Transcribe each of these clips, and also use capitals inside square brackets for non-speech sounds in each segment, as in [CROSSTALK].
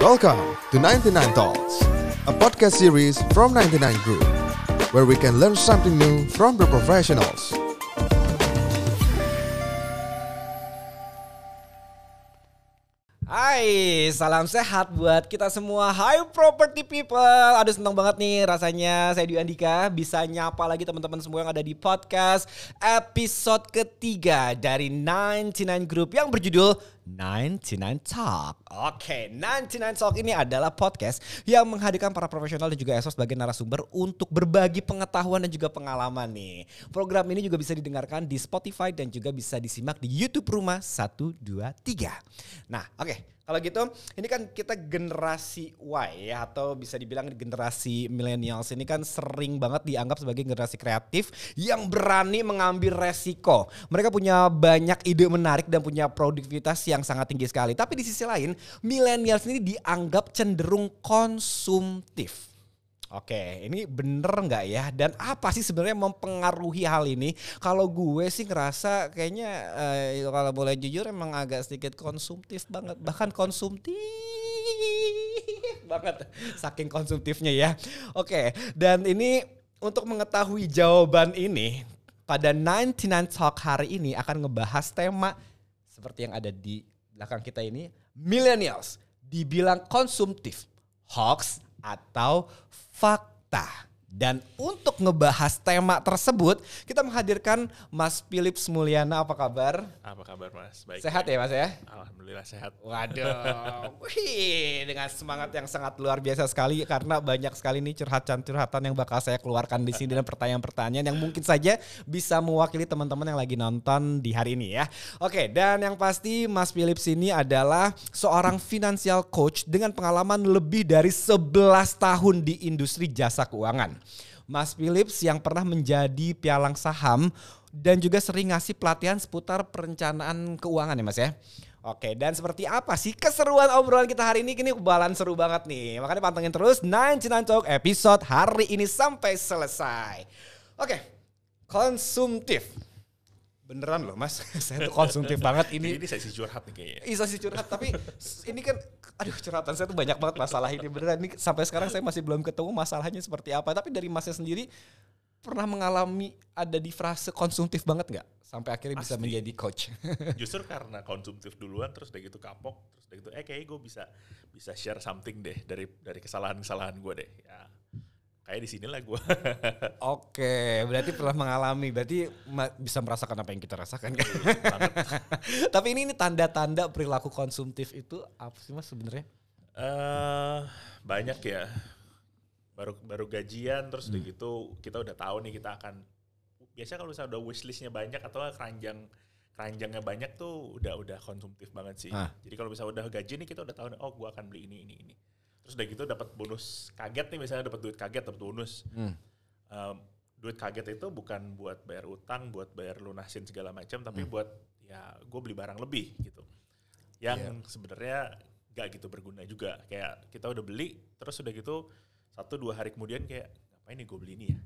Welcome to 99 Talks, a podcast series from 99 Group, where we can learn something new from the professionals. Hai, salam sehat buat kita semua. Hai property people. Aduh senang banget nih rasanya saya Dwi Andika bisa nyapa lagi teman-teman semua yang ada di podcast episode ketiga dari 99 Group yang berjudul 99 Talk. Oke, 99 Talk ini adalah podcast yang menghadirkan para profesional dan juga ESO sebagai narasumber untuk berbagi pengetahuan dan juga pengalaman nih. Program ini juga bisa didengarkan di Spotify dan juga bisa disimak di YouTube Rumah 123. Nah, oke. Kalau gitu, ini kan kita generasi Y ya atau bisa dibilang generasi millennials ini kan sering banget dianggap sebagai generasi kreatif yang berani mengambil resiko. Mereka punya banyak ide menarik dan punya produktivitas yang sangat tinggi sekali. Tapi di sisi lain, millennials ini dianggap cenderung konsumtif. Oke, ini bener nggak ya? Dan apa sih sebenarnya mempengaruhi hal ini? Kalau gue sih ngerasa kayaknya eh, kalau boleh jujur emang agak sedikit konsumtif banget, bahkan konsumtif [LAUGHS] banget, saking konsumtifnya ya. Oke, dan ini untuk mengetahui jawaban ini pada 99 Talk hari ini akan ngebahas tema seperti yang ada di belakang kita ini, millennials dibilang konsumtif, hoax atau fakta. Dan untuk ngebahas tema tersebut, kita menghadirkan Mas Philip Mulyana. Apa kabar? Apa kabar Mas? Baik. Sehat ya Mas ya? Alhamdulillah sehat. Waduh, [LAUGHS] wih, dengan semangat yang sangat luar biasa sekali karena banyak sekali nih curhatan-curhatan yang bakal saya keluarkan di sini dan pertanyaan-pertanyaan yang mungkin saja bisa mewakili teman-teman yang lagi nonton di hari ini ya. Oke, dan yang pasti Mas Philip sini adalah seorang financial coach dengan pengalaman lebih dari 11 tahun di industri jasa keuangan. Mas Philips yang pernah menjadi pialang saham dan juga sering ngasih pelatihan seputar perencanaan keuangan ya Mas ya. Oke, dan seperti apa sih keseruan obrolan kita hari ini? Ini balan seru banget nih. Makanya pantengin terus 99 Talk episode hari ini sampai selesai. Oke, konsumtif. Beneran loh mas, [LAUGHS] saya tuh konsumtif banget ini. Ini, ini sesi curhat nih kayaknya. Iya sih curhat tapi ini kan aduh curhatan saya tuh banyak banget masalah ini beneran. Ini sampai sekarang saya masih belum ketemu masalahnya seperti apa. Tapi dari masnya sendiri pernah mengalami ada di frase konsumtif banget nggak? Sampai akhirnya bisa menjadi coach. [LAUGHS] Justru karena konsumtif duluan terus udah gitu kapok terus udah gitu eh kayaknya gue bisa bisa share something deh dari dari kesalahan-kesalahan gue deh. Ya kayak di sinilah gue. oke berarti pernah mengalami berarti bisa merasakan apa yang kita rasakan kan [LAUGHS] tapi ini ini tanda-tanda perilaku konsumtif itu apa sih mas sebenarnya Eh banyak ya. Baru baru gajian terus Hmm. gitu kita udah tahu nih kita akan biasanya kalau misalnya udah wishlistnya banyak atau keranjang keranjangnya banyak tuh udah udah konsumtif banget sih. Ah. Jadi kalau misalnya udah gaji nih kita udah tahu nih, oh gua akan beli ini ini ini. Terus udah gitu dapat bonus kaget nih misalnya dapat duit kaget dapat bonus. Hmm. Um, duit kaget itu bukan buat bayar utang, buat bayar lunasin segala macam, tapi Hmm. buat ya gue beli barang lebih gitu. Yang Iya. sebenarnya gak gitu berguna juga. Kayak kita udah beli, terus udah gitu satu dua hari kemudian kayak ngapain nih gue beli ini ya?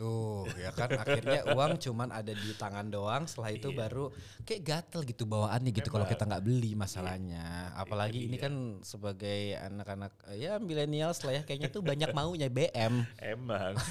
Tuh ya kan akhirnya uang cuman ada di tangan doang setelah itu Iya. baru kayak gatel gitu bawaannya gitu kalau kita nggak beli masalahnya. Apalagi ini dia. kan sebagai anak-anak ya milenial lah ya kayaknya tuh banyak maunya BM. Emang. [LAUGHS]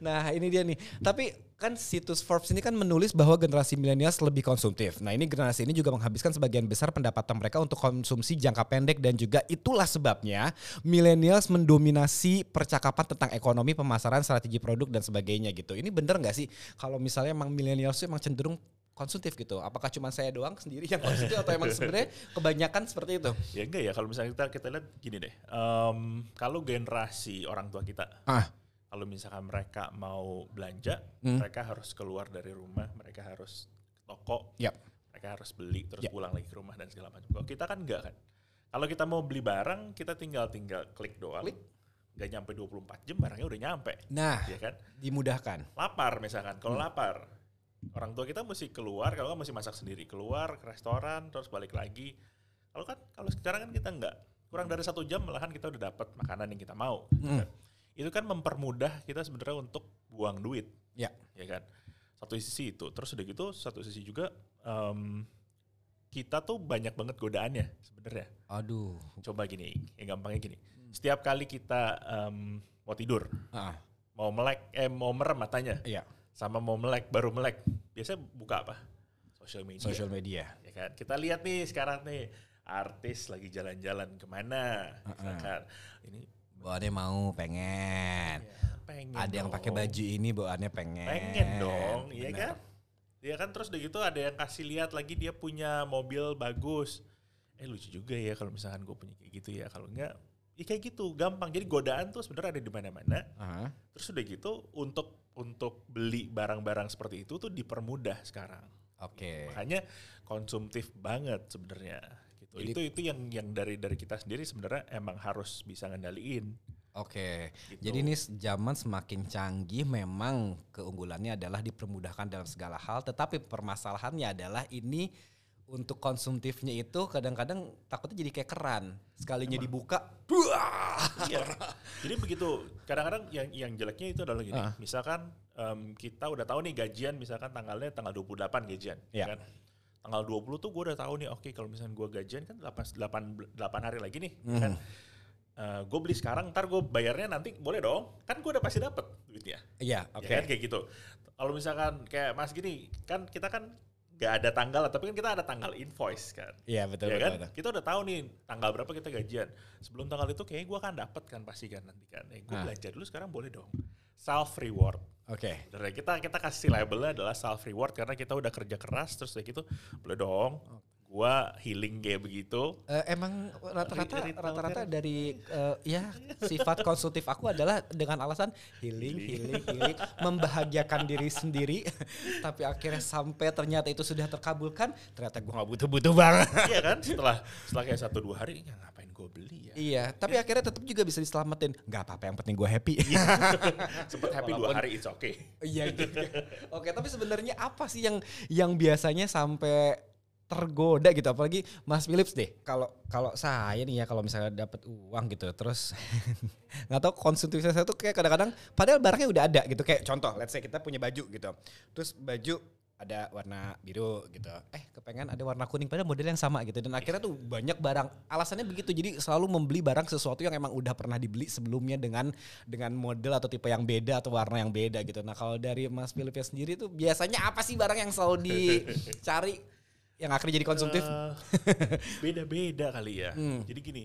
Nah ini dia nih. Tapi kan situs Forbes ini kan menulis bahwa generasi milenials lebih konsumtif. Nah ini generasi ini juga menghabiskan sebagian besar pendapatan mereka untuk konsumsi jangka pendek dan juga itulah sebabnya milenials mendominasi percakapan tentang ekonomi, pemasaran, strategi produk dan sebagainya gitu. Ini bener nggak sih kalau misalnya emang milenials itu emang cenderung konsumtif gitu? Apakah cuma saya doang sendiri yang konsumtif atau emang sebenarnya kebanyakan seperti itu? ya enggak ya kalau misalnya kita kita lihat gini deh. Em, kalau generasi orang tua kita, Ah, kalau misalkan mereka mau belanja, Hmm. mereka harus keluar dari rumah, mereka harus ke toko, Yap. mereka harus beli terus Ya. pulang lagi ke rumah dan segala macam. Kalau kita kan enggak kan. Kalau kita mau beli barang, kita tinggal tinggal klik doang. Klik. Gak nyampe 24 jam barangnya udah nyampe. nah Ya kan? dimudahkan. Lapar misalkan. Kalau Hmm. lapar, orang tua kita mesti keluar, kalau kan mesti masak sendiri. Keluar ke restoran, terus balik lagi. Kalau kan kalau sekarang kan kita enggak. Kurang dari satu jam malahan kita udah dapat makanan yang kita mau. gitu Hmm. kan. Itu kan mempermudah kita sebenarnya untuk buang duit. Ya. Ya kan? Satu sisi itu. Terus udah gitu, satu sisi juga em, kita tuh banyak banget godaannya sebenarnya. Aduh. Coba gini, yang gampangnya gini. Setiap kali kita em, mau tidur, Ah, mau melek, eh mau merem matanya, iya. sama mau melek, baru melek, biasanya buka apa? Sosial media. Social media. ya kan? Kita lihat nih sekarang nih artis lagi jalan-jalan ke mana, misalkan ini Bawaannya mau pengen. ya, pengen Ada yang pakai baju ini bawaannya pengen. pengen dong, iya kan? Iya kan terus udah gitu ada yang kasih lihat lagi dia punya mobil bagus. Eh lucu juga ya kalau misalkan gue punya kayak gitu ya. Kalau enggak, ya kayak gitu gampang. Jadi godaan tuh sebenarnya ada di mana-mana. Aha. Terus udah gitu untuk untuk beli barang-barang seperti itu tuh dipermudah sekarang. Oke. Makanya konsumtif banget sebenarnya. Gitu. Jadi- itu itu yang yang dari dari kita sendiri sebenarnya emang harus bisa ngendaliin. Oke, Gitu. jadi ini zaman semakin canggih memang keunggulannya adalah dipermudahkan dalam segala hal, tetapi permasalahannya adalah ini untuk konsumtifnya itu kadang-kadang takutnya jadi kayak keran. Sekalinya dibuka, buah. [LAUGHS] Iya. Jadi begitu. Kadang-kadang yang yang jeleknya itu adalah gini. Ah. Misalkan em, kita udah tahu nih gajian misalkan tanggalnya tanggal 28 gajian, Iya. kan? Tanggal 20 tuh gue udah tahu nih, oke kalau misalnya gue gajian kan 8, 8, 8 hari lagi nih, Mhm. kan? gue beli sekarang, ntar gue bayarnya nanti boleh dong. Kan gue udah pasti dapet duitnya. Iya, Ya oke. kan kayak gitu. Kalau misalkan kayak Mas gini, kan kita kan nggak ada tanggal, tapi kan kita ada tanggal invoice kan. Iya, betul, ya betul, kan? betul. Kita udah tahu nih tanggal berapa kita gajian. Sebelum tanggal itu kayaknya gue akan dapat kan pasti kan nanti kan. Eh, gue Ah. belanja dulu sekarang boleh dong. Self reward. Oke. Dari kita kita kasih labelnya adalah self reward karena kita udah kerja keras terus kayak gitu boleh dong. Gua healing kayak begitu. Eh, emang rata-rata rata-rata dari eh, ya sifat konsultif aku adalah dengan alasan healing, healing, healing, membahagiakan diri sendiri. [LAUGHS] Tapi akhirnya sampai ternyata itu sudah terkabulkan, ternyata gue nggak butuh-butuh banget. [LAUGHS] iya kan? Setelah setelah kayak satu dua hari ya ngapain gue beli ya? Iya, tapi akhirnya tetap juga bisa diselamatin. Gak apa-apa, yang penting gue happy. [LAUGHS] Sempet happy dua Walaupun- hari it's okay. Iya juga. Oke, tapi sebenarnya apa sih yang yang biasanya sampai tergoda gitu apalagi Mas Philips deh. Kalau kalau saya nih ya kalau misalnya dapat uang gitu terus [LAUGHS] nggak tahu konsumtif saya tuh kayak kadang-kadang padahal barangnya udah ada gitu kayak contoh let's say kita punya baju gitu. Terus baju ada warna biru gitu. Eh, kepengen ada warna kuning padahal model yang sama gitu dan akhirnya tuh banyak barang. Alasannya begitu. Jadi selalu membeli barang sesuatu yang emang udah pernah dibeli sebelumnya dengan dengan model atau tipe yang beda atau warna yang beda gitu. Nah, kalau dari Mas Philipnya sendiri tuh biasanya apa sih barang yang selalu dicari yang akhirnya jadi konsumtif? Eh, [LAUGHS] Beda-beda kali ya. Hmm. Jadi gini,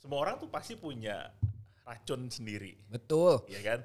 semua orang tuh pasti punya racun sendiri. Betul. ya kan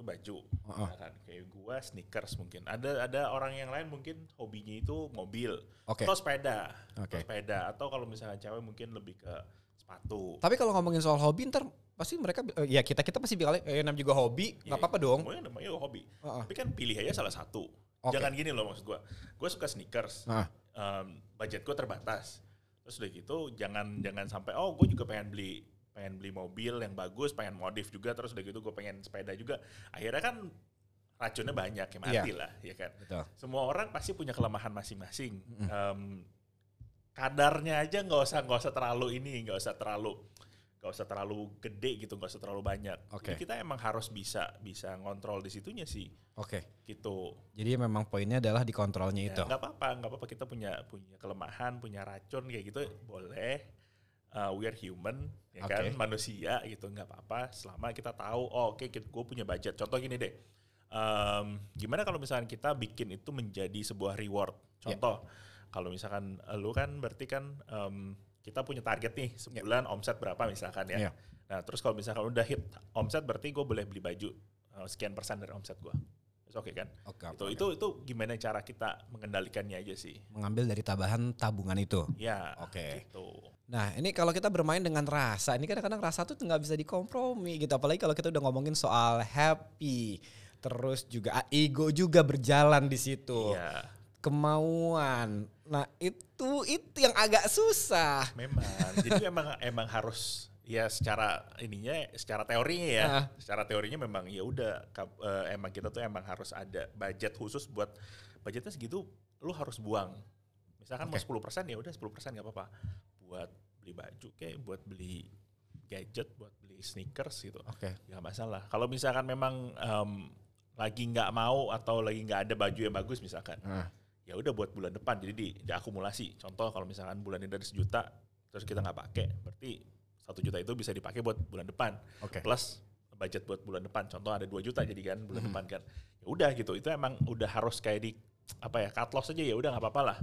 lu baju ya kan kayak gua sneakers mungkin ada ada orang yang lain mungkin hobinya itu mobil Oke. atau sepeda Oke. atau sepeda atau kalau misalnya cewek mungkin lebih ke sepatu Tapi kalau ngomongin soal hobi ntar pasti mereka eh, ya kita kita pasti bilang eh namanya juga hobi, nggak apa-apa dong. Namanya, namanya hobi Heeh. tapi kan pilih aja salah satu Oke. jangan gini loh maksud gua gua suka sneakers Nah, Em, budget gua terbatas terus udah gitu jangan jangan sampai oh gue juga pengen beli pengen beli mobil yang bagus pengen modif juga terus udah gitu gue pengen sepeda juga akhirnya kan racunnya banyak ya mati Iya. lah ya kan betul. semua orang pasti punya kelemahan masing-masing. Em, kadarnya aja nggak usah nggak usah terlalu ini, nggak usah terlalu nggak usah terlalu gede gitu, nggak usah terlalu banyak. Oke. Jadi kita emang harus bisa bisa ngontrol di situnya sih, Oke. gitu. Jadi memang poinnya adalah di kontrolnya Ya, itu. nggak apa-apa, nggak apa-apa kita punya punya kelemahan, punya racun kayak gitu boleh. Uh, we are human, ya kan, Oke. manusia gitu, nggak apa-apa. Selama kita tahu, oh, oke, gue punya budget. Contoh gini deh, Em, gimana kalau misalkan kita bikin itu menjadi sebuah reward? Ya. Contoh, kalau misalkan lu kan berarti kan em, kita punya target nih sebulan omset berapa misalkan ya. Ya. Nah terus kalau misalkan udah hit omset berarti gue boleh beli baju eh, sekian persen dari omset gue. Oke kan? Oke. itu itu itu gimana cara kita mengendalikannya aja sih? mengambil dari tabahan tabungan itu. Ya. Oke. Gitu. Nah ini kalau kita bermain dengan rasa, ini kadang-kadang rasa tuh nggak bisa dikompromi gitu. Apalagi kalau kita udah ngomongin soal happy, terus juga ah, ego juga berjalan di situ, Iya. kemauan. Nah itu itu yang agak susah. Memang. Jadi [LAUGHS] emang emang harus ya secara ininya secara teorinya ya. Ah. Secara teorinya memang ya udah eh, emang kita tuh emang harus ada budget khusus buat budgetnya segitu lu harus buang. Misalkan Oke. mau 10% ya udah 10% nggak apa-apa. Buat beli baju kayak buat beli gadget, buat beli sneakers gitu. Oke. nggak masalah. Kalau misalkan memang em, lagi nggak mau atau lagi nggak ada baju yang bagus misalkan, Nah, ya udah buat bulan depan. Jadi di, diakumulasi. Contoh kalau misalkan bulan ini dari sejuta terus kita nggak pakai berarti satu juta itu bisa dipakai buat bulan depan. Oke. plus budget buat bulan depan. Contoh ada 2 juta jadi kan bulan depan kan. Ya udah gitu. Itu emang udah harus kayak di apa ya cut loss aja ya udah nggak apa-apa lah.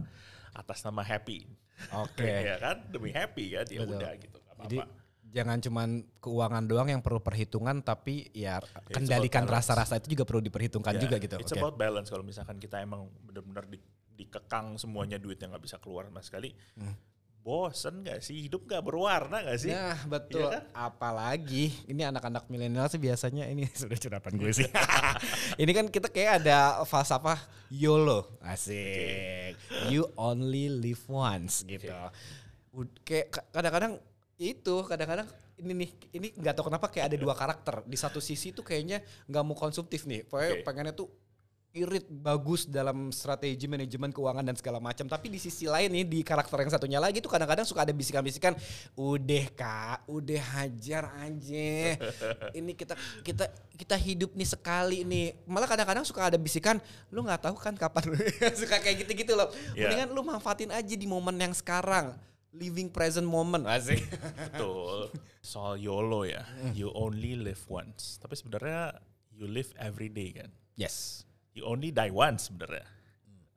Atas nama happy. Oke. [LAUGHS] ya kan? Demi happy kan? Ya Betul. udah gitu. Nggak Jadi apa-apa. jangan cuman keuangan doang yang perlu perhitungan tapi ya kendalikan rasa-rasa itu juga perlu diperhitungkan Ya, juga gitu. It's Oke. about balance. Kalau misalkan kita emang benar-benar di, dikekang semuanya duit yang nggak bisa keluar sama sekali. Hmm. Bosen gak sih? Hidup gak berwarna gak sih? Nah betul. Iya kan? Apalagi ini anak-anak milenial sih biasanya ini [LAUGHS] sudah curhatan gue sih. [LAUGHS] ini kan kita kayak ada falsafah YOLO. Asik. You only live once gitu. Ud- Kayak ka- kadang-kadang itu kadang-kadang ini nih ini nggak tahu kenapa kayak ada dua karakter di satu sisi tuh kayaknya nggak mau konsumtif nih pokoknya Oke. pengennya tuh irit bagus dalam strategi manajemen keuangan dan segala macam tapi di sisi lain nih di karakter yang satunya lagi tuh kadang-kadang suka ada bisikan-bisikan udah kak udah hajar aja ini kita kita kita hidup nih sekali nih malah kadang-kadang suka ada bisikan lu nggak tahu kan kapan [LAUGHS] suka kayak gitu-gitu loh Iya. mendingan lu manfaatin aja di momen yang sekarang living present moment asik Betul. Soal YOLO ya. Hmm. You only live once. Tapi sebenarnya you live every day kan. yes You only die once sebenarnya.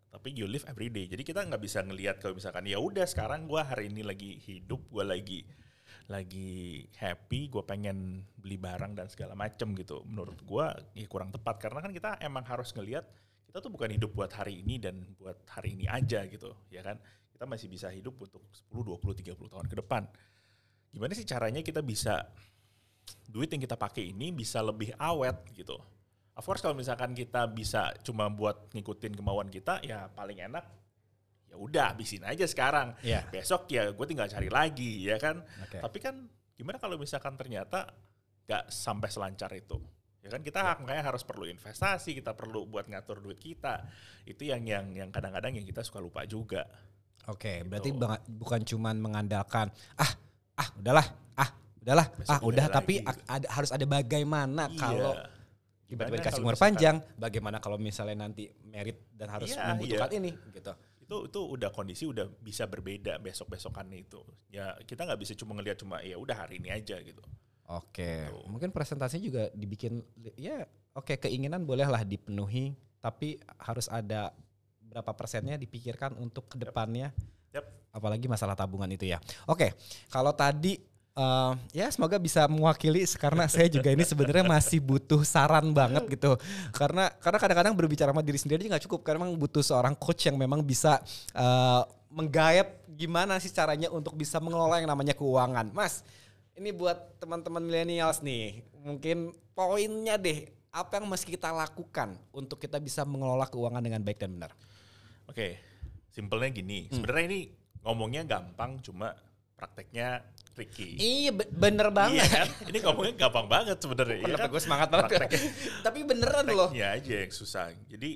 Tapi you live every day. Jadi kita nggak bisa ngelihat kalau misalkan ya udah sekarang gua hari ini lagi hidup, gua lagi lagi happy, gue pengen beli barang dan segala macem gitu. Menurut gua ya kurang tepat karena kan kita emang harus ngelihat kita tuh bukan hidup buat hari ini dan buat hari ini aja gitu, ya kan? Kita masih bisa hidup untuk 10, 20, 30 tahun ke depan. Gimana sih caranya kita bisa duit yang kita pakai ini bisa lebih awet gitu. Of course kalau misalkan kita bisa cuma buat ngikutin kemauan kita, ya paling enak ya udah habisin aja sekarang. Iya. Besok ya gue tinggal cari lagi ya kan. Oke. Tapi kan gimana kalau misalkan ternyata gak sampai selancar itu. Ya kan kita makanya harus perlu investasi, kita perlu buat ngatur duit kita. Itu yang yang yang kadang-kadang yang kita suka lupa juga. Oke, berarti Gitu. bang- bukan cuman mengandalkan ah ah udahlah ah udahlah Besok ah udah tapi ada, harus ada bagaimana Iya. kalau tiba-tiba dikasih umur panjang, bagaimana kalau misalnya nanti merit dan harus Iya, membutuhkan iya. ini gitu. itu itu udah kondisi udah bisa berbeda besok besokannya itu ya kita nggak bisa cuma ngelihat cuma ya udah hari ini aja gitu Oke, Gitu. mungkin presentasinya juga dibikin ya oke keinginan bolehlah dipenuhi, tapi harus ada berapa persennya dipikirkan untuk ke depannya Yap. apalagi masalah tabungan itu ya. Oke, kalau tadi eh, ya semoga bisa mewakili karena saya juga ini sebenarnya masih butuh saran banget gitu. Karena karena kadang-kadang berbicara sama diri sendiri aja nggak cukup karena memang butuh seorang coach yang memang bisa eh, menggayat gimana sih caranya untuk bisa mengelola yang namanya keuangan. Mas, ini buat teman-teman millennials nih, mungkin poinnya deh apa yang mesti kita lakukan untuk kita bisa mengelola keuangan dengan baik dan benar. oke simpelnya gini Hmm. sebenarnya ini ngomongnya gampang cuma prakteknya tricky Iya be- bener banget. Iya kan? Ini ngomongnya gampang banget sebenarnya. iya kan? gue semangat banget? Prakteknya, [LAUGHS] Tapi beneran loh. prakteknya aja yang susah. Jadi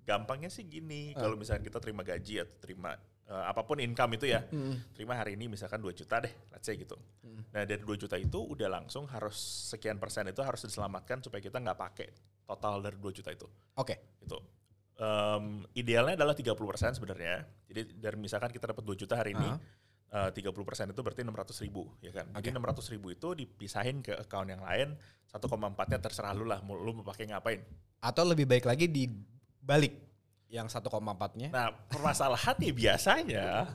gampangnya sih gini, Ah. kalau misalnya kita terima gaji atau terima eh, apa pun income itu ya, Hmm. terima hari ini misalkan 2 juta deh, let's say gitu. Nah dari 2 juta itu udah langsung harus sekian persen itu harus diselamatkan supaya kita nggak pakai total dari 2 juta itu. Oke. Gitu. Em, idealnya adalah 30% sebenarnya. Jadi dari misalkan kita dapat 2 juta hari ini, Eh, 30% itu berarti 600 ribu, ya kan? Jadi Oke. 600 ribu itu dipisahin ke account yang lain, 1,4-nya terserah lu lah, lu mau pakai ngapain. Atau lebih baik lagi dibalik yang 1,4-nya. Nah, permasalahan nih biasanya,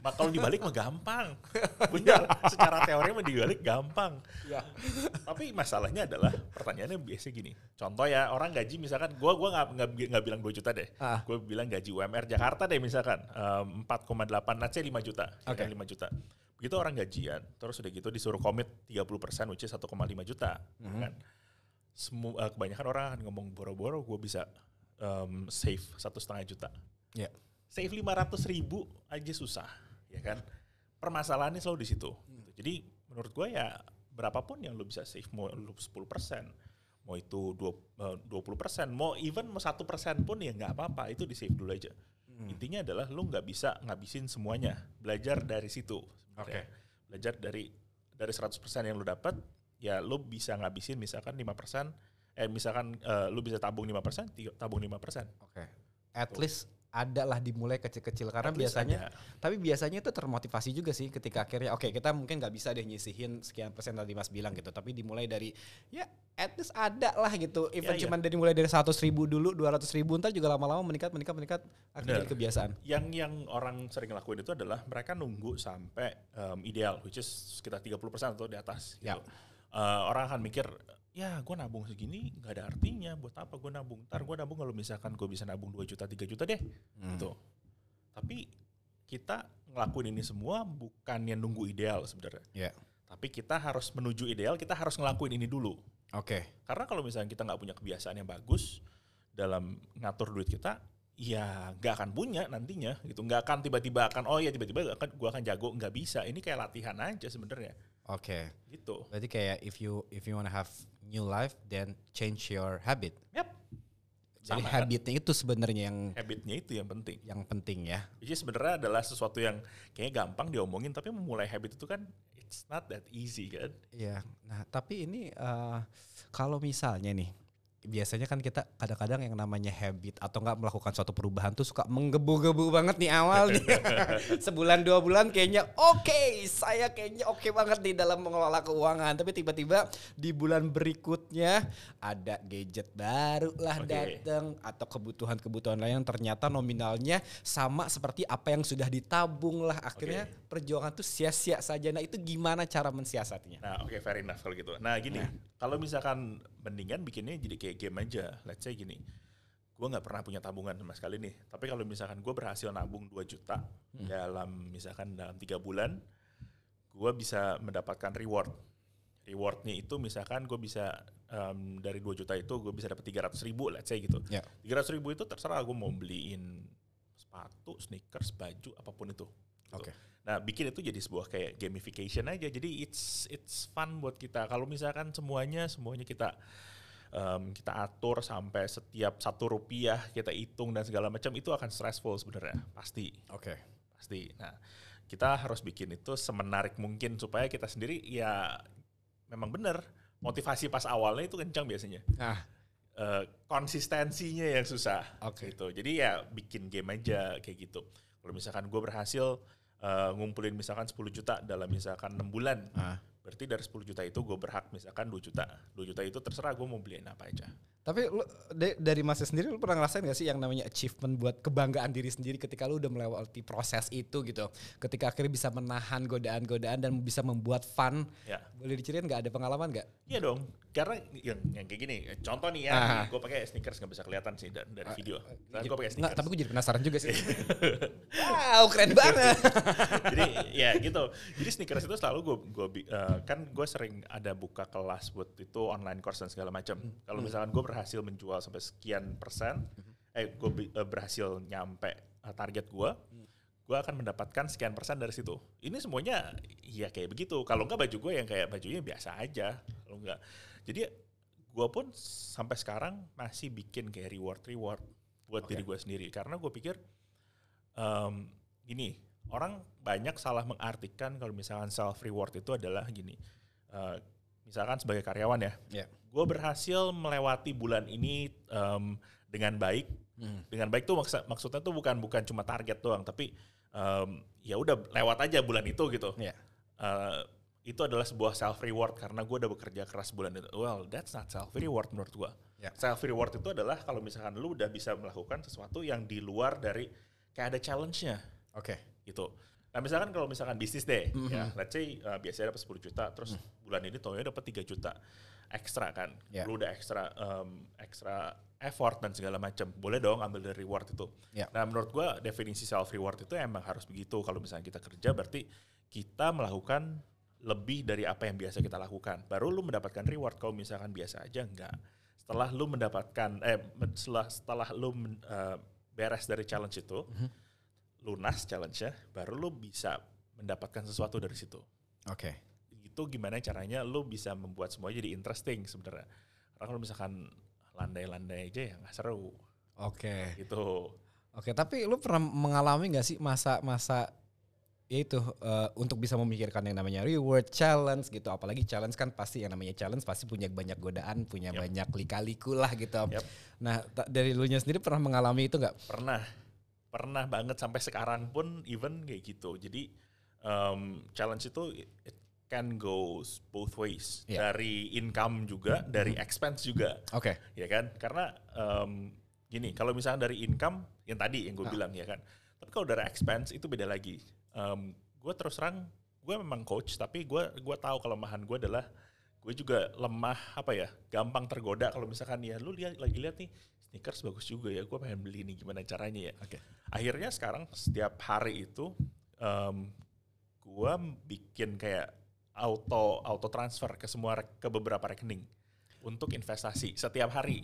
mak kalau dibalik mah gampang. [LAUGHS] Bener, secara teori mah dibalik gampang. Ya. Tapi masalahnya adalah pertanyaannya biasa gini. Contoh ya orang gaji misalkan gua gua nggak bilang 2 juta deh. Ah. Gue bilang gaji UMR Jakarta deh misalkan em, 4,8 let's say 5 juta. Oke. kan, 5 juta. Begitu orang gajian, terus udah gitu disuruh komit 30% which is 1,5 juta. Mhm. Kan? Semua eh, kebanyakan orang akan ngomong boro-boro gue bisa em, save satu setengah juta. Ya. Save 500 ribu aja susah, ya kan? Permasalahannya selalu di situ. Hmm. Jadi menurut gue ya berapapun yang lu bisa save, mau lu 10%, mau itu dua- eh, 20%, mau even mau satu persen pun ya nggak apa-apa, itu di save dulu aja. Hmm. Intinya adalah lu nggak bisa ngabisin semuanya, belajar dari situ. sebenarnya. Belajar dari dari 100% yang lu dapat, ya lu bisa ngabisin misalkan 5%, eh misalkan eh, lu bisa tabung 5%, tiga- tabung 5%. Oke. At least ada lah dimulai kecil-kecil karena At least biasanya ada. tapi biasanya itu termotivasi juga sih ketika akhirnya oke kita mungkin nggak bisa deh nyisihin sekian persen tadi mas bilang gitu tapi dimulai dari ya at least ada lah gitu even iya. cuman dari mulai dari seratus ribu dulu dua ratus ribu ntar juga lama-lama meningkat meningkat meningkat akhirnya jadi kebiasaan Yang yang orang sering lakuin itu adalah mereka nunggu sampai um, ideal, which is sekitar 30% atau di atas. Ya. Gitu. Uh, orang akan mikir, ya gue nabung segini nggak ada artinya, buat apa gue nabung? Ntar gue nabung kalau misalkan gue bisa nabung 2 juta, 3 juta deh. Hmm. Gitu. Tapi kita ngelakuin ini semua bukannya nunggu ideal sebenarnya. ya Tapi kita harus menuju ideal, kita harus ngelakuin ini dulu. oke Karena kalau misalnya kita nggak punya kebiasaan yang bagus dalam ngatur duit kita, ya nggak akan punya nantinya gitu. Nggak akan tiba-tiba akan oh ya tiba-tiba akan gua akan jago nggak bisa. Ini kayak latihan aja sebenarnya oke gitu. berarti kayak if you if you wanna have new life then change your habit Yap. jadi Sama kan? habitnya itu sebenarnya yang Habitnya itu yang penting. yang penting ya Jadi sebenarnya adalah sesuatu yang kayaknya gampang diomongin, tapi memulai habit itu kan it's not that easy kan. Iya. Nah, tapi ini eh, kalau misalnya nih biasanya kan kita kadang-kadang yang namanya habit atau nggak melakukan suatu perubahan tuh suka menggebu-gebu banget nih awal nih. [LAUGHS] Sebulan dua bulan kayaknya oke, saya kayaknya oke banget nih dalam mengelola keuangan. Tapi tiba-tiba di bulan berikutnya ada gadget baru lah Oke. datang atau kebutuhan-kebutuhan lain yang ternyata nominalnya sama seperti apa yang sudah ditabung lah. Akhirnya perjuangan tuh sia-sia saja. Nah, itu gimana cara mensiasatinya? Nah, oke fair enough kalau gitu. Nah, gini, kalau misalkan mendingan bikinnya jadi kayak game aja. Let's say gini. Gue nggak pernah punya tabungan sama sekali nih. Tapi kalau misalkan gue berhasil nabung 2 juta dalam misalkan dalam tiga bulan, gue bisa mendapatkan reward. Rewardnya itu misalkan gue bisa em, dari 2 juta itu gue bisa dapat 300 ribu, let's say gitu. Ya. 300 ribu itu terserah gue mau beliin sepatu, sneakers, baju, apa pun itu. Gitu. Oke. Nah, bikin itu jadi sebuah kayak gamification aja. Jadi it's it's fun buat kita. Kalau misalkan semuanya semuanya kita em, kita atur sampai setiap satu rupiah kita hitung dan segala macam itu akan stressful sebenarnya pasti Oke. pasti. Nah, kita harus bikin itu semenarik mungkin supaya kita sendiri ya memang benar motivasi pas awalnya itu kencang biasanya. Nah, Eh, konsistensinya yang susah Oke. gitu. Jadi ya bikin game aja kayak gitu. Kalau misalkan gue berhasil eh, ngumpulin misalkan 10 juta dalam misalkan 6 bulan, ah. Berarti dari 10 juta itu gue berhak misalkan 2 juta. 2 juta itu terserah gue mau beliin apa aja. Tapi lu, da- dari Mas sendiri lu pernah ngerasain gak sih yang namanya achievement buat kebanggaan diri sendiri ketika lu udah melewati proses itu gitu. Ketika akhirnya bisa menahan godaan-godaan dan bisa membuat fun. Ya. Boleh diceritain gak ada pengalaman gak? Iya dong, karena yang, yang kayak gini, contoh nih ya, Ah. gue pakai sneakers nggak bisa kelihatan sih dari, dari video. Kan gue pakai Nggak, sneakers. tapi gue jadi penasaran juga sih. [LAUGHS] wow, keren banget. [LAUGHS] jadi ya gitu. Jadi sneakers itu selalu gue gue kan gue sering ada buka kelas buat itu online course dan segala macam. Kalau misalkan gue berhasil menjual sampai sekian persen, eh gue berhasil nyampe eh, target gue, gue akan mendapatkan sekian persen dari situ. Ini semuanya ya kayak begitu. Kalau enggak baju gue yang kayak bajunya biasa aja. Kalau enggak, jadi gue pun sampai sekarang masih bikin kayak reward reward buat Oke. diri gue sendiri karena gue pikir em, gini orang banyak salah mengartikan kalau misalkan self reward itu adalah gini eh, misalkan sebagai karyawan ya Ya. Gue berhasil melewati bulan ini em, dengan baik Hmm. dengan baik tuh maksud maksudnya tuh bukan bukan cuma target doang tapi em, ya udah lewat aja bulan itu gitu Ya. Eh, itu adalah sebuah self reward karena gue udah bekerja keras bulan itu. Well, that's not self reward menurut gue. Ya. Self reward itu adalah kalau misalkan lu udah bisa melakukan sesuatu yang di luar dari kayak ada challenge-nya Oke. gitu. Nah misalkan kalau misalkan bisnis deh, Mhm. ya let's say uh, biasanya dapat 10 juta, terus bulan ini totalnya dapat 3 juta ekstra kan. Ya. Lu udah ekstra um, ekstra effort dan segala macam. Boleh dong ambil dari reward itu. Ya. Nah menurut gua definisi self reward itu emang harus begitu. Kalau misalnya kita kerja berarti kita melakukan lebih dari apa yang biasa kita lakukan. Baru lu mendapatkan reward. Kalau misalkan biasa aja enggak. Setelah lu mendapatkan eh setelah setelah lu men- uh, beres dari challenge itu, lunas challenge-nya, baru lu bisa mendapatkan sesuatu dari situ. Oke. Itu gimana caranya lu bisa membuat semua jadi interesting sebenarnya. Karena kalau misalkan landai-landai aja ya nggak seru Oke. gitu. Oke, tapi lu pernah mengalami nggak sih masa-masa ya itu eh, untuk bisa memikirkan yang namanya reward challenge gitu apalagi challenge kan pasti yang namanya challenge pasti punya banyak godaan punya Yap. banyak lika-liku lah gitu Yap. nah dari lu nya sendiri pernah mengalami itu nggak Pernah. pernah banget sampai sekarang pun even kayak gitu. Jadi um, challenge itu it, it can goes both ways. Iya. Dari income juga, dari expense juga. Oke. Ya kan? Karena um, gini, kalau misalnya dari income yang tadi yang gue Ah. bilang ya kan. Tapi kalau dari expense itu beda lagi. Um, gue terus terang gue memang coach tapi gue gue tahu kelemahan gue adalah gue juga lemah apa ya gampang tergoda kalau misalkan ya lu lihat lagi lihat nih sneakers bagus juga ya gue pengen beli nih gimana caranya ya Oke. akhirnya sekarang setiap hari itu um, gue bikin kayak auto auto transfer ke semua ke beberapa rekening untuk investasi setiap hari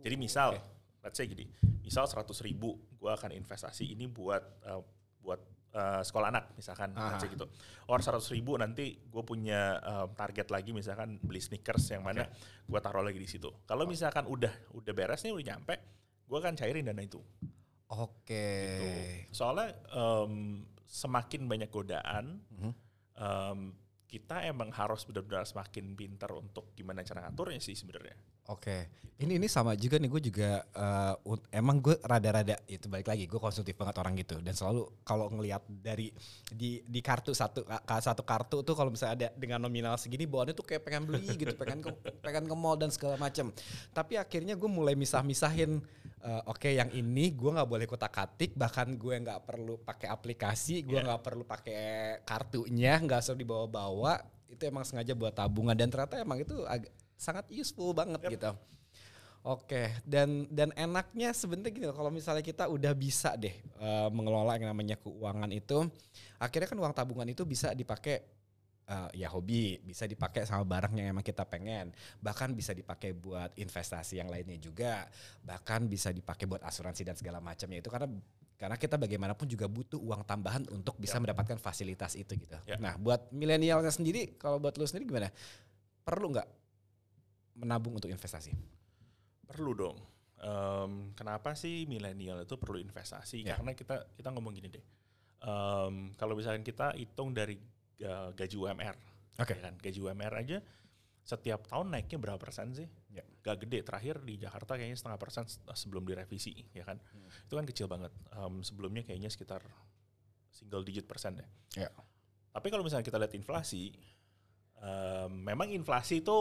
jadi misal let's say gini misal 100 ribu gue akan investasi ini buat uh, buat uh, sekolah anak misalkan Aha. let's say gitu or 100 ribu nanti gue punya uh, target lagi misalkan beli sneakers yang mana gue taruh lagi di situ kalau misalkan udah udah beres nih udah nyampe gue akan cairin dana itu Oke. Gitu. Soalnya em, semakin banyak godaan, Mhm. em, kita emang harus benar-benar semakin pintar untuk gimana cara ngaturnya sih sebenarnya. Oke, ini ini sama juga nih gue juga un- emang gue rada-rada itu balik lagi gue konsumtif banget orang gitu dan selalu kalau ngelihat dari di di kartu satu satu kartu tuh kalau misalnya ada dengan nominal segini bawaannya tuh kayak pengen beli gitu pengen ke pengen ke mall dan segala macam tapi akhirnya gue mulai misah-misahin eh, oke yang ini gue nggak boleh kotak katik bahkan gue nggak perlu pakai aplikasi gue Iya. nggak perlu pakai kartunya nggak usah dibawa-bawa itu emang sengaja buat tabungan dan ternyata emang itu agak sangat useful banget Yep. gitu. Oke, dan dan enaknya sebenarnya gini kalau misalnya kita udah bisa deh eh, mengelola yang namanya keuangan itu, akhirnya kan uang tabungan itu bisa dipakai eh, ya hobi, bisa dipakai sama barang yang emang kita pengen, bahkan bisa dipakai buat investasi yang lainnya juga, bahkan bisa dipakai buat asuransi dan segala macamnya itu karena karena kita bagaimanapun juga butuh uang tambahan untuk bisa Ya. mendapatkan fasilitas itu gitu. Ya. Nah, buat milenialnya sendiri, kalau buat lu sendiri gimana? Perlu nggak menabung untuk investasi? Perlu dong. Em, kenapa sih milenial itu perlu investasi? Ya. Karena kita kita ngomong gini deh. Em, kalau misalkan kita hitung dari eh, gaji UMR, Oke. ya kan? Gaji UMR aja setiap tahun naiknya berapa persen sih? Ya. Gak gede. Terakhir di Jakarta kayaknya setengah persen se- sebelum direvisi, ya kan? Itu kan kecil banget. Em, sebelumnya kayaknya sekitar single digit persen deh. Ya. Tapi kalau misalnya kita lihat inflasi, em, memang inflasi itu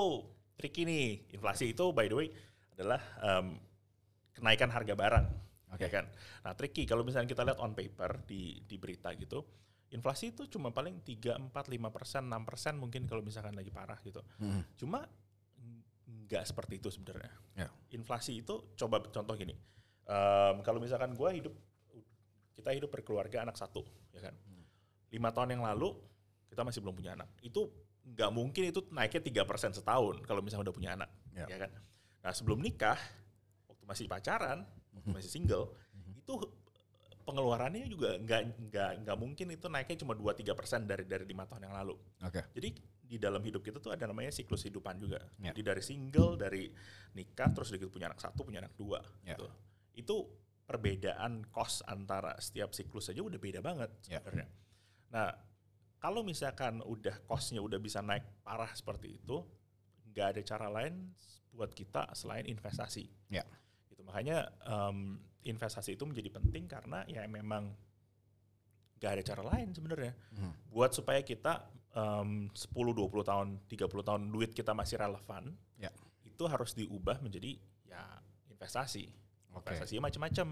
tricky nih. Inflasi itu by the way adalah em, kenaikan harga barang, Oke. ya kan? Nah tricky kalau misalnya kita lihat on paper di di berita gitu, inflasi itu cuma paling 3, 4, 5 persen, 6 persen mungkin kalau misalkan lagi parah gitu. Hmm. Cuma nggak seperti itu sebenarnya. Ya. Inflasi itu coba contoh gini, em, kalau misalkan gua hidup kita hidup berkeluarga anak satu, ya kan? Lima tahun yang lalu kita masih belum punya anak. Itu nggak mungkin itu naiknya tiga persen setahun kalau misalnya udah punya anak, Ya. ya kan? Nah sebelum nikah, waktu masih pacaran, waktu masih single, itu pengeluarannya juga nggak nggak nggak mungkin itu naiknya cuma 2-3 persen dari dari lima tahun yang lalu. Oke. Jadi di dalam hidup kita tuh ada namanya siklus hidupan juga. Ya. Jadi dari single, dari nikah, terus udah gitu punya anak satu, punya anak dua. Ya. Gitu. Itu perbedaan cost antara setiap siklus aja udah beda banget Ya. sebenarnya. Nah, kalau misalkan udah costnya udah bisa naik parah seperti itu, nggak ada cara lain buat kita selain investasi. Ya. Gitu. Makanya em, investasi itu menjadi penting karena ya memang nggak ada cara lain sebenarnya Hmm. buat supaya kita em, 10 20 tahun 30 tahun duit kita masih relevan Ya. itu harus diubah menjadi ya investasi Oke. investasinya macam-macam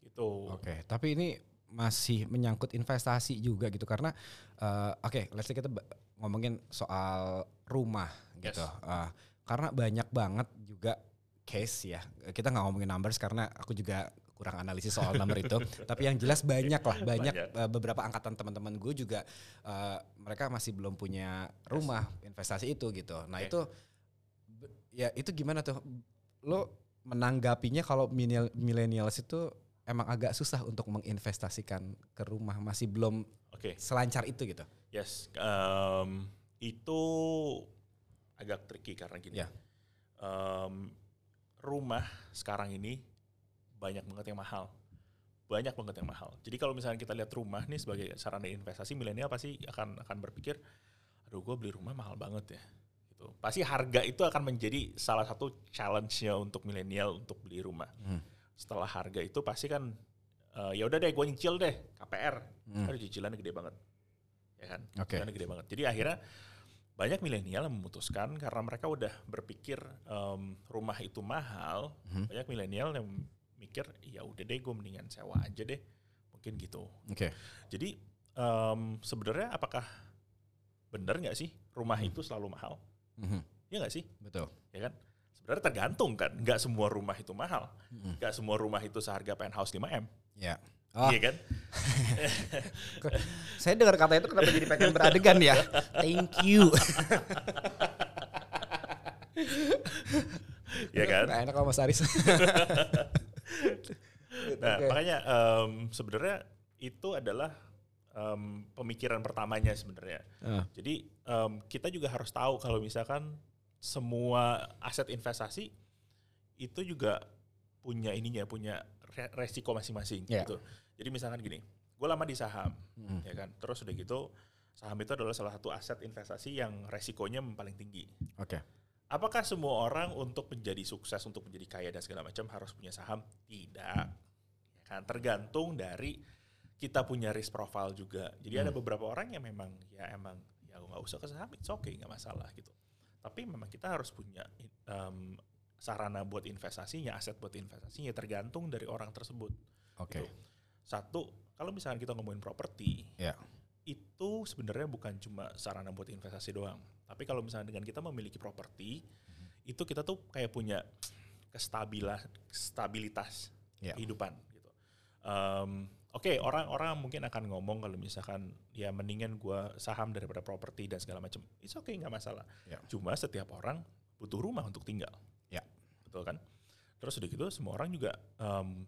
gitu Oke, tapi ini masih menyangkut investasi juga gitu karena eh, oke, let's say kita ngomongin soal rumah gitu. Yes. Eh, karena banyak banget juga case ya. Kita nggak ngomongin numbers karena aku juga kurang analisis soal number itu. [LAUGHS] Tapi yang jelas banyak lah, banyak Banyak. eh, beberapa angkatan teman-teman gue juga eh, mereka masih belum punya rumah investasi itu gitu. Nah Oke. itu ya itu gimana tuh? Lo menanggapinya kalau milenial- millennials itu emang agak susah untuk menginvestasikan ke rumah masih belum oke selancar itu gitu. yes em, itu agak tricky karena gini Ya. Em, rumah sekarang ini banyak banget yang mahal banyak banget yang mahal jadi kalau misalnya kita lihat rumah nih sebagai sarana investasi milenial pasti akan akan berpikir aduh gue beli rumah mahal banget ya gitu pasti harga itu akan menjadi salah satu challenge-nya untuk milenial untuk beli rumah Hmm. setelah harga itu pasti kan eh, ya udah deh gue nyicil deh KPR. Aduh cicilannya gede banget. Ya kan? Hmm. Oke. Cicilannya gede banget. Jadi akhirnya banyak milenial yang memutuskan karena mereka udah berpikir em, rumah itu mahal. Hmm. Banyak milenial yang mikir ya udah deh gue mendingan sewa aja deh. Mungkin gitu. Oke. Jadi em, sebenarnya apakah benar nggak sih rumah itu selalu mahal? Mhm. Ya nggak sih? Betul. Ya kan? Sebenarnya tergantung kan. Nggak semua rumah itu mahal. Nggak semua rumah itu seharga penthouse 5 m. Ya. Oh, Iya kan? [LAUGHS] saya dengar kata itu kenapa jadi pengen beradegan ya? Thank you. [LAUGHS] Iya kan? Nggak enak sama Mas Aris. [LAUGHS] Nah, Oke. makanya em, sebenarnya itu adalah em, pemikiran pertamanya sebenarnya. Ah. Jadi em, kita juga harus tahu kalau misalkan semua aset investasi itu juga punya ininya, punya re- resiko masing-masing Ya. gitu. Jadi misalkan gini, gue lama di saham, Hmm. ya kan. Terus udah gitu, saham itu adalah salah satu aset investasi yang resikonya paling tinggi. Oke. Apakah semua orang untuk menjadi sukses, untuk menjadi kaya dan segala macam harus punya saham? Tidak. Ya kan? Tergantung dari kita punya risk profile juga. Jadi ada beberapa orang yang memang ya emang ya nggak usah ke saham, it's okay, nggak masalah gitu. Tapi memang kita harus punya em, sarana buat investasinya, aset buat investasinya tergantung dari orang tersebut. Oke. Gitu. Satu, kalau misalkan kita ngomongin properti, Ya. itu sebenarnya bukan cuma sarana buat investasi doang. Tapi kalau misalnya dengan kita memiliki properti, itu kita tuh kayak punya kestabilan, stabilitas Ya. kehidupan gitu. Em, Oke, orang-orang mungkin akan ngomong kalau misalkan ya mendingan gua saham daripada properti dan segala macam. It's okay, nggak masalah. Ya. Cuma setiap orang butuh rumah untuk tinggal. Ya. Betul kan? Terus udah gitu semua orang juga em,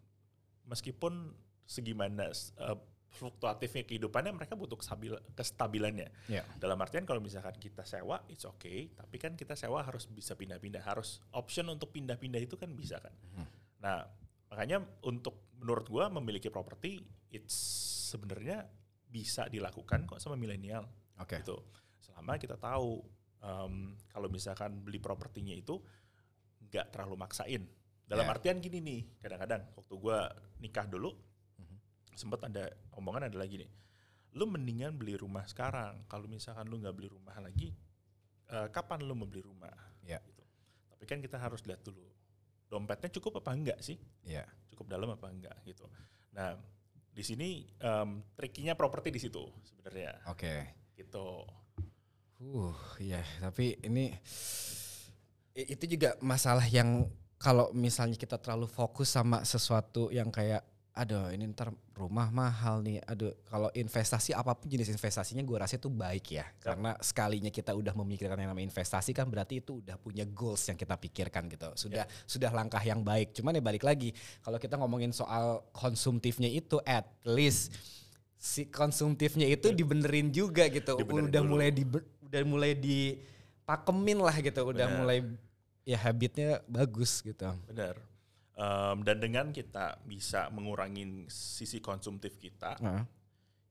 meskipun segimana eh, fluktuatifnya kehidupannya mereka butuh kestabil, kestabilannya. Ya. Dalam artian kalau misalkan kita sewa, it's okay. Tapi kan kita sewa harus bisa pindah-pindah. Harus option untuk pindah-pindah itu kan bisa kan. Nah makanya untuk menurut gua memiliki properti, it's sebenarnya bisa dilakukan kok sama milenial Oke. gitu. Selama kita tahu em, kalau misalkan beli propertinya itu nggak terlalu maksain. Dalam Ya. artian gini nih, kadang-kadang waktu gua nikah dulu sempat ada omongan adalah gini, lu mendingan beli rumah sekarang. Kalau misalkan lu nggak beli rumah lagi, eh, kapan lu mau beli rumah? Ya. Gitu. Tapi kan kita harus lihat dulu, dompetnya cukup apa enggak sih? Ya. Cukup dalam apa enggak gitu. Nah, di sini em, trikinya properti di situ sebenarnya. Oke. Gitu. Uh, iya, tapi ini itu juga masalah yang kalau misalnya kita terlalu fokus sama sesuatu yang kayak aduh ini ntar rumah mahal nih. Aduh kalau investasi apa pun jenis investasinya gue rasa itu baik ya. Karena sekalinya kita udah memikirkan yang namanya investasi kan berarti itu udah punya goals yang kita pikirkan gitu. Sudah sudah langkah yang baik. Cuman ya balik lagi kalau kita ngomongin soal konsumtifnya itu at least si konsumtifnya itu dibenerin juga gitu. Dibenerin udah dulu. mulai di udah mulai dipakemin lah gitu. Udah Benar. mulai ya habitnya bagus gitu. Benar. Em, dan dengan kita bisa mengurangi sisi konsumtif kita, Nah,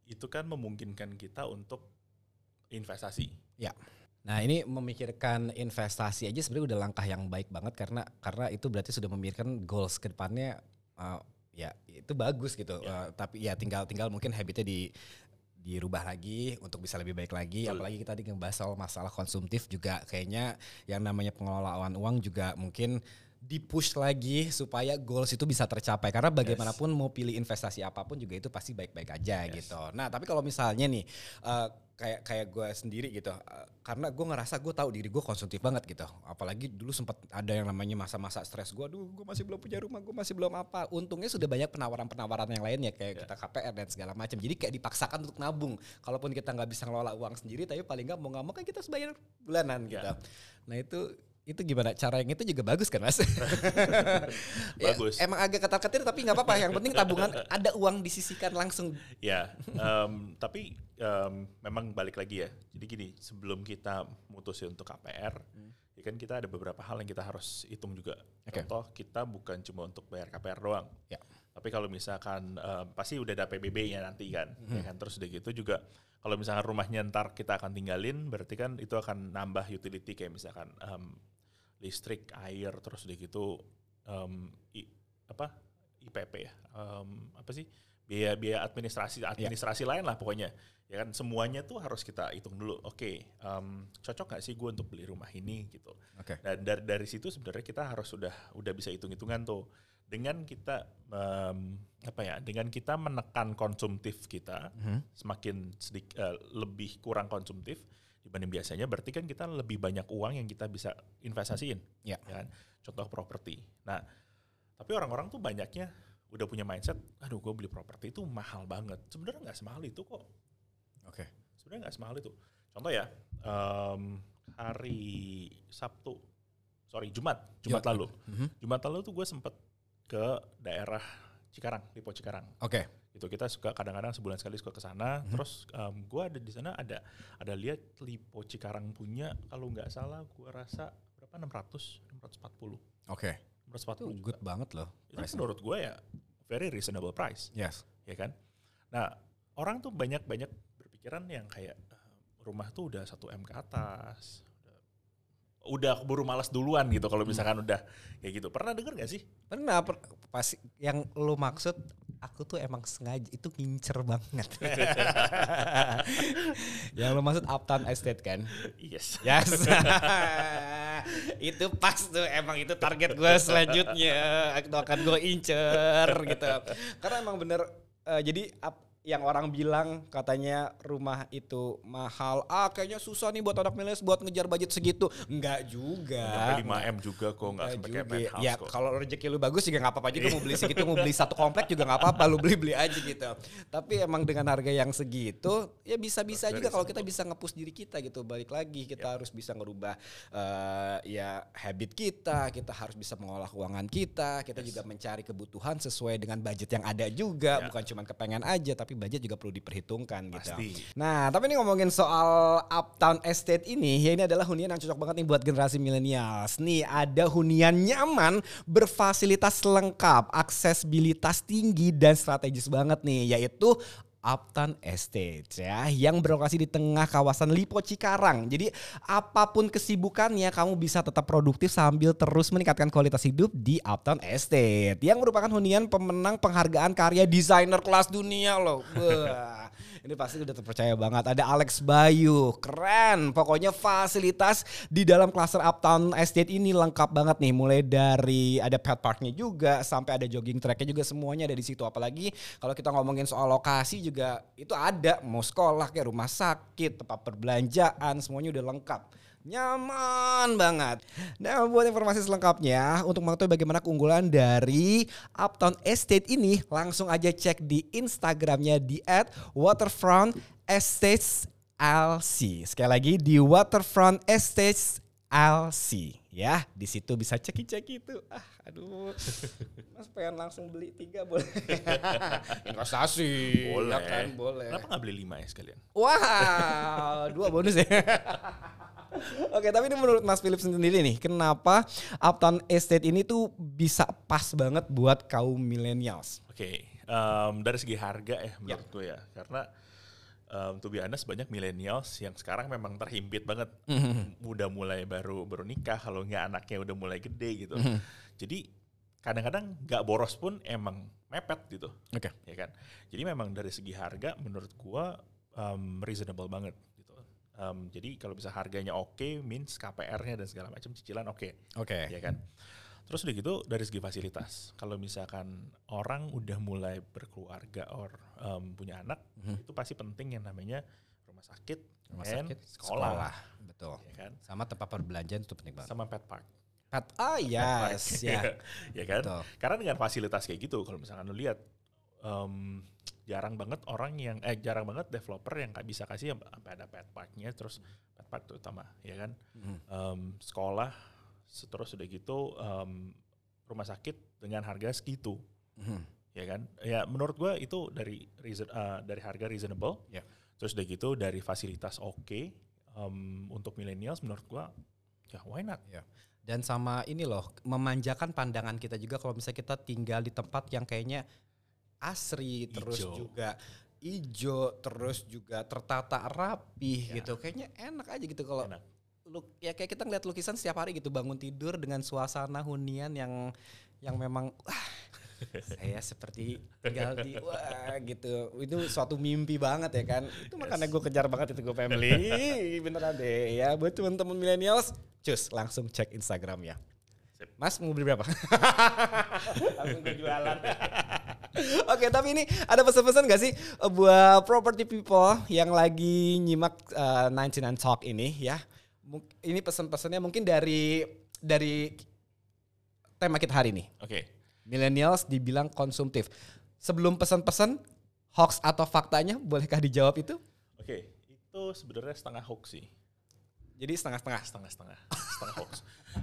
itu kan memungkinkan kita untuk investasi. ya nah ini memikirkan investasi aja sebenarnya udah langkah yang baik banget karena karena itu berarti sudah memikirkan goals ke depannya uh, ya itu bagus gitu Ya. Uh, tapi ya tinggal tinggal mungkin habitnya di dirubah lagi untuk bisa lebih baik lagi Betul. apalagi kita tadi ngebahas soal masalah konsumtif juga kayaknya yang namanya pengelolaan uang juga mungkin dipush lagi supaya goals itu bisa tercapai karena bagaimanapun mau pilih investasi apa pun juga itu pasti baik-baik aja Yes. gitu. Nah tapi kalau misalnya nih eh, kayak kayak gue sendiri gitu, eh, karena gue ngerasa gue tahu diri gue konsumtif banget gitu. Apalagi dulu sempat ada yang namanya masa-masa stres gue, aduh gue masih belum punya rumah, gue masih belum apa. Untungnya sudah banyak penawaran-penawaran yang lainnya kayak kita KPR dan segala macam. Jadi kayak dipaksakan untuk nabung. Kalaupun kita nggak bisa ngelola uang sendiri, tapi paling nggak mau nggak mau kan kita harus bayar bulanan gitu. Ya. Nah itu itu gimana cara yang itu juga bagus kan mas? [LAUGHS] Ya, Bagus. emang agak ketar-ketir tapi nggak apa-apa. Yang penting tabungan ada uang disisikan langsung. Ya, em, tapi em, memang balik lagi ya. Jadi gini, sebelum kita mutusin untuk KPR, ya kan kita ada beberapa hal yang kita harus hitung juga. Oke. Contoh, kita bukan cuma untuk bayar KPR doang. Ya. Tapi kalau misalkan em, pasti udah ada PBB-nya nanti kan, ya kan. Terus udah gitu juga kalau misalkan rumahnya ntar kita akan tinggalin, berarti kan itu akan nambah utility kayak misalkan em, listrik, air, terus udah gitu em, i- apa IPP ya. Em, apa sih? Biaya-biaya administrasi administrasi lain lah pokoknya. Ya kan semuanya tuh harus kita hitung dulu. Oke, em, cocok nggak sih gue untuk beli rumah ini gitu. Oke. Dan dari dari situ sebenarnya kita harus sudah udah bisa hitung-hitungan tuh. Dengan kita em, apa ya? Dengan kita menekan konsumtif kita semakin sedik, eh, lebih kurang konsumtif dibanding biasanya berarti kan kita lebih banyak uang yang kita bisa investasiin Ya. kan contoh properti nah tapi orang-orang tuh banyaknya udah punya mindset aduh gue beli properti itu mahal banget sebenarnya nggak semahal itu kok Oke. sebenarnya nggak semahal itu contoh ya em, hari Sabtu sorry Jumat Jumat Jumat. lalu Mhm. Jumat lalu tuh gue sempet ke daerah Cikarang Lipo Cikarang Oke. Gitu kita suka kadang-kadang sebulan sekali suka ke sana. Terus em, gua ada di sana ada ada lihat Lipo Cikarang punya kalau nggak salah gua rasa berapa 600 640 Oke. 640 Itu good banget loh. itu menurut gua ya very reasonable price. Yes. ya kan? Nah orang tuh banyak banyak berpikiran yang kayak eh, rumah tuh udah satu m ke atas udah, udah keburu malas duluan gitu kalau misalkan udah kayak gitu. Pernah denger gak sih? Pernah per- pas yang lu maksud aku tuh emang sengaja itu ngincer banget. [LAUGHS] yang lu maksud Uptown Estate kan? yes Yes. [LAUGHS] itu pas tuh emang itu target gue selanjutnya. Itu akan gue incer gitu. [LAUGHS] Karena emang bener eh, jadi ap- yang orang bilang katanya rumah itu mahal. Ah kayaknya susah nih buat anak milenial buat ngejar budget segitu. Enggak juga. sampai 5 m juga kok nggak Nggak sampai kayak penthouse Ya kalau rezeki lu bagus juga nggak apa-apa juga mau beli segitu mau beli [LAUGHS] satu komplek juga nggak apa-apa lu beli beli aja gitu. Tapi emang dengan harga yang segitu ya bisa-bisa juga kalau kita bisa ngepush diri kita gitu. Balik lagi kita harus bisa ngerubah eh, ya habit kita, kita harus bisa mengolah keuangan kita, kita juga mencari kebutuhan sesuai dengan budget yang ada juga, Ya. bukan cuma kepengen aja tapi budget juga perlu diperhitungkan gitu. Pasti. Nah, tapi ini ngomongin soal Uptown Estate ini, ya ini adalah hunian yang cocok banget nih buat generasi milenials. Nih, ada hunian nyaman, berfasilitas lengkap, aksesibilitas tinggi dan strategis banget nih, yaitu Uptown Estate ya yang berlokasi di tengah kawasan Lipo Cikarang. Jadi apa pun kesibukannya kamu bisa tetap produktif sambil terus meningkatkan kualitas hidup di Uptown Estate yang merupakan hunian pemenang penghargaan karya desainer kelas dunia loh. Ini pasti udah terpercaya banget. Ada Alex Bayu, keren. Pokoknya fasilitas di dalam klaster Uptown Estate ini lengkap banget nih. Mulai dari ada pet parknya juga, sampai ada jogging tracknya juga semuanya ada di situ. Apalagi kalau kita ngomongin soal lokasi juga itu ada. Mau sekolah kayak rumah sakit, tempat perbelanjaan, semuanya udah lengkap. Nyaman banget. Nah buat informasi selengkapnya untuk mengetahui bagaimana keunggulan dari Uptown Estate ini langsung aja cek di Instagramnya di at Waterfront Estates LC. Sekali lagi di Waterfront Estates LC ya di situ bisa ceki-ceki itu ah aduh. [LAUGHS] Mas pengen langsung beli tiga boleh. [LAUGHS] Investasi. Boleh. Ya kan boleh. Kenapa nggak beli lima ya sekalian? Wah, dua bonus ya. [LAUGHS] Oke, tapi ini menurut Mas Philip sendiri nih, kenapa Uptown Estate ini tuh bisa pas banget buat kaum millennials? Oke, em, dari segi harga ya menurut gue ya, karena um, to be honest banyak millennials yang sekarang memang terhimpit banget, udah mulai baru baru nikah, kalau nggak anaknya udah mulai gede gitu. Jadi kadang-kadang nggak boros pun emang mepet gitu, Oke. ya kan. Jadi memang dari segi harga menurut gua um, reasonable banget gitu. Um, jadi kalau bisa harganya oke, means KPR-nya dan segala macam cicilan oke Oke. ya kan. Terus udah gitu dari segi fasilitas, kalau misalkan orang udah mulai berkeluarga or um, punya anak, itu pasti penting yang namanya rumah sakit, Rumah sakit, sekolah, Betul. ya kan, Sama tempat perbelanjaan itu penting banget. sama pet park, Pet, ah yes, [LAUGHS] ya. ya kan. Betul. Karena dengan fasilitas kayak gitu, kalau misalkan lu lihat, um, jarang banget orang yang, eh jarang banget developer yang nggak bisa kasih sampai ada pet parknya, terus pet park terutama, ya kan. Um, sekolah, terus udah gitu um, rumah sakit dengan harga segitu, Mhm. ya kan? Ya menurut gua itu dari reason, uh, dari harga reasonable, Ya. terus udah gitu dari fasilitas oke um, untuk millennials menurut gua ya why not? Ya. Dan sama ini loh, memanjakan pandangan kita juga kalau misalnya kita tinggal di tempat yang kayaknya asri, terus Ijo. juga ijo, terus juga tertata rapi Ya. gitu. Kayaknya enak aja gitu kalau Ya kayak kita ngeliat lukisan setiap hari gitu bangun tidur dengan suasana hunian yang yang memang wah, saya seperti tinggal di wah gitu. Itu suatu mimpi banget ya kan. Itu makanya gue kejar banget itu gue family. Beneran deh ya. Buat teman-teman millennials, cus langsung cek Instagram ya. Mas mau beli berapa? [LAUGHS] langsung gue jualan. [LAUGHS] Oke, tapi ini ada pesan-pesan gak sih eh, buat property people yang lagi nyimak eh, 99 Talk ini ya? Ini pesan-pesannya mungkin dari dari tema kita hari ini. Oke. Millennials dibilang konsumtif. Sebelum pesan-pesan, hoax atau faktanya bolehkah dijawab itu? Oke, itu sebenarnya setengah hoax sih. Jadi setengah-setengah. Setengah-setengah. Setengah hoax.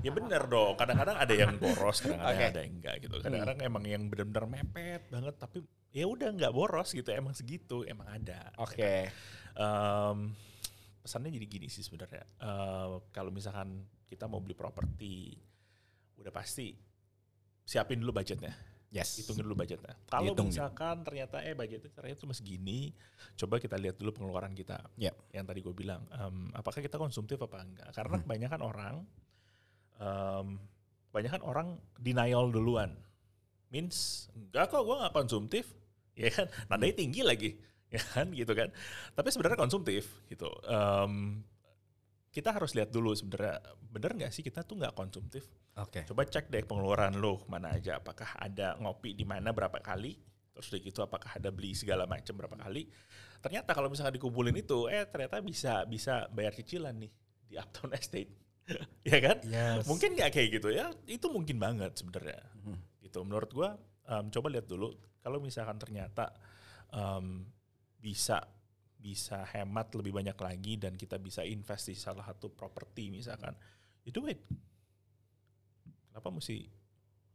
Ya bener dong, kadang-kadang ada yang boros, kadang-kadang Oke. ada yang enggak gitu. Kadang-kadang emang yang benar-benar mepet banget, tapi ya udah nggak boros gitu, emang segitu, emang ada. Oke. Em, pesannya jadi gini sih sebenarnya. Eh, kalau misalkan kita mau beli properti, udah pasti siapin dulu budgetnya. Yes. hitungin dulu budgetnya. Kalau misalkan ternyata eh budgetnya ternyata cuma segini, coba kita lihat dulu pengeluaran kita. Yep. Yang tadi gue bilang, em, apakah kita konsumtif apa enggak? Karena kebanyakan orang, em, kebanyakan orang denial duluan. Means enggak kok gue nggak konsumtif, ya kan? Nadanya tinggi lagi, [LAUGHS] ya kan gitu kan? Tapi sebenarnya konsumtif gitu. Em, kita harus lihat dulu sebenarnya bener nggak sih kita tuh nggak konsumtif? Oke. Coba cek deh pengeluaran lo mana aja. Apakah ada ngopi di mana berapa kali? Terus udah gitu apakah ada beli segala macam berapa kali? Ternyata kalau misalnya dikumpulin itu, eh ternyata bisa bisa bayar cicilan nih di Uptown Estate. [LAUGHS] ya kan? Yes. Mungkin nggak kayak gitu ya? Itu mungkin banget sebenarnya. Gitu. Menurut gua em, coba lihat dulu kalau misalkan ternyata em, bisa bisa hemat lebih banyak lagi dan kita bisa invest di salah satu properti misalkan, you do it. Kenapa mesti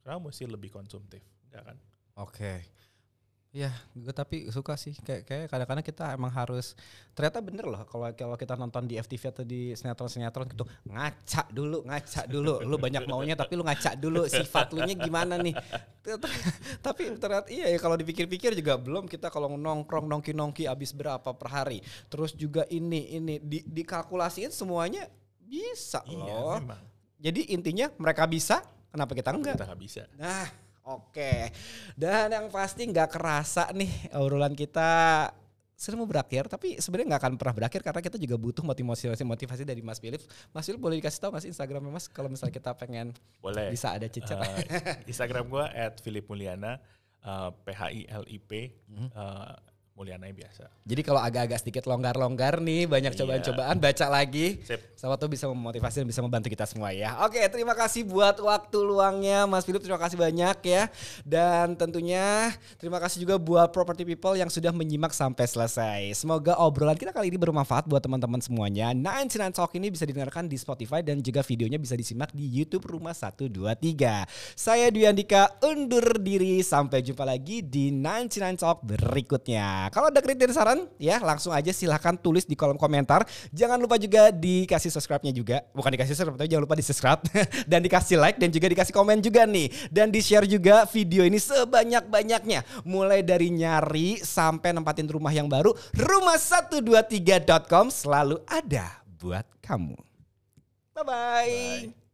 kenapa mesti lebih konsumtif? Enggak kan? Oke. Ya, gue tapi suka sih kayak kayak kadang-kadang kita emang harus ternyata bener loh kalau kalau kita nonton di FTV atau di sinetron-sinetron gitu ngaca dulu, ngaca dulu. Lu banyak maunya tapi lu ngaca dulu sifat lu nya gimana nih. tapi ternyata iya ya kalau dipikir-pikir juga belum kita kalau nongkrong nongki-nongki habis berapa per hari. Terus juga ini ini di dikalkulasiin semuanya bisa loh. Iya, memang. Jadi intinya mereka bisa, kenapa kita enggak? Kita nggak bisa. Nah, oke. Dan yang pasti nggak kerasa nih obrolan kita sudah mau berakhir, tapi sebenarnya nggak akan pernah berakhir karena kita juga butuh motivasi motivasi dari Mas Philip. Mas Philip boleh dikasih tahu nggak sih Instagramnya Mas kalau misalnya kita pengen Boleh. bisa ada cicak. Eh, Instagram gua @philipmulyana eh, P H I L I P Mhm. Mulyana biasa. Jadi kalau agak-agak sedikit longgar-longgar nih, banyak Iya. cobaan-cobaan, baca lagi. Sip. Sama tuh bisa memotivasi dan bisa membantu kita semua ya. Oke, terima kasih buat waktu luangnya Mas Philip. Terima kasih banyak ya. Dan tentunya terima kasih juga buat property people yang sudah menyimak sampai selesai. Semoga obrolan kita kali ini bermanfaat buat teman-teman semuanya. 99 Talk ini bisa didengarkan di Spotify dan juga videonya bisa disimak di YouTube Rumah 123. Saya Dwi Andika undur diri. Sampai jumpa lagi di 99 Talk berikutnya. Kalau ada kritik dan saran ya langsung aja silahkan tulis di kolom komentar. Jangan lupa juga dikasih subscribe-nya juga. Bukan dikasih subscribe tapi jangan lupa di subscribe [LAUGHS] dan dikasih like dan juga dikasih komen juga nih. Dan di share juga video ini sebanyak-banyaknya. Mulai dari nyari sampai nempatin rumah yang baru. Rumah123.com selalu ada buat kamu. Bye-bye. Bye.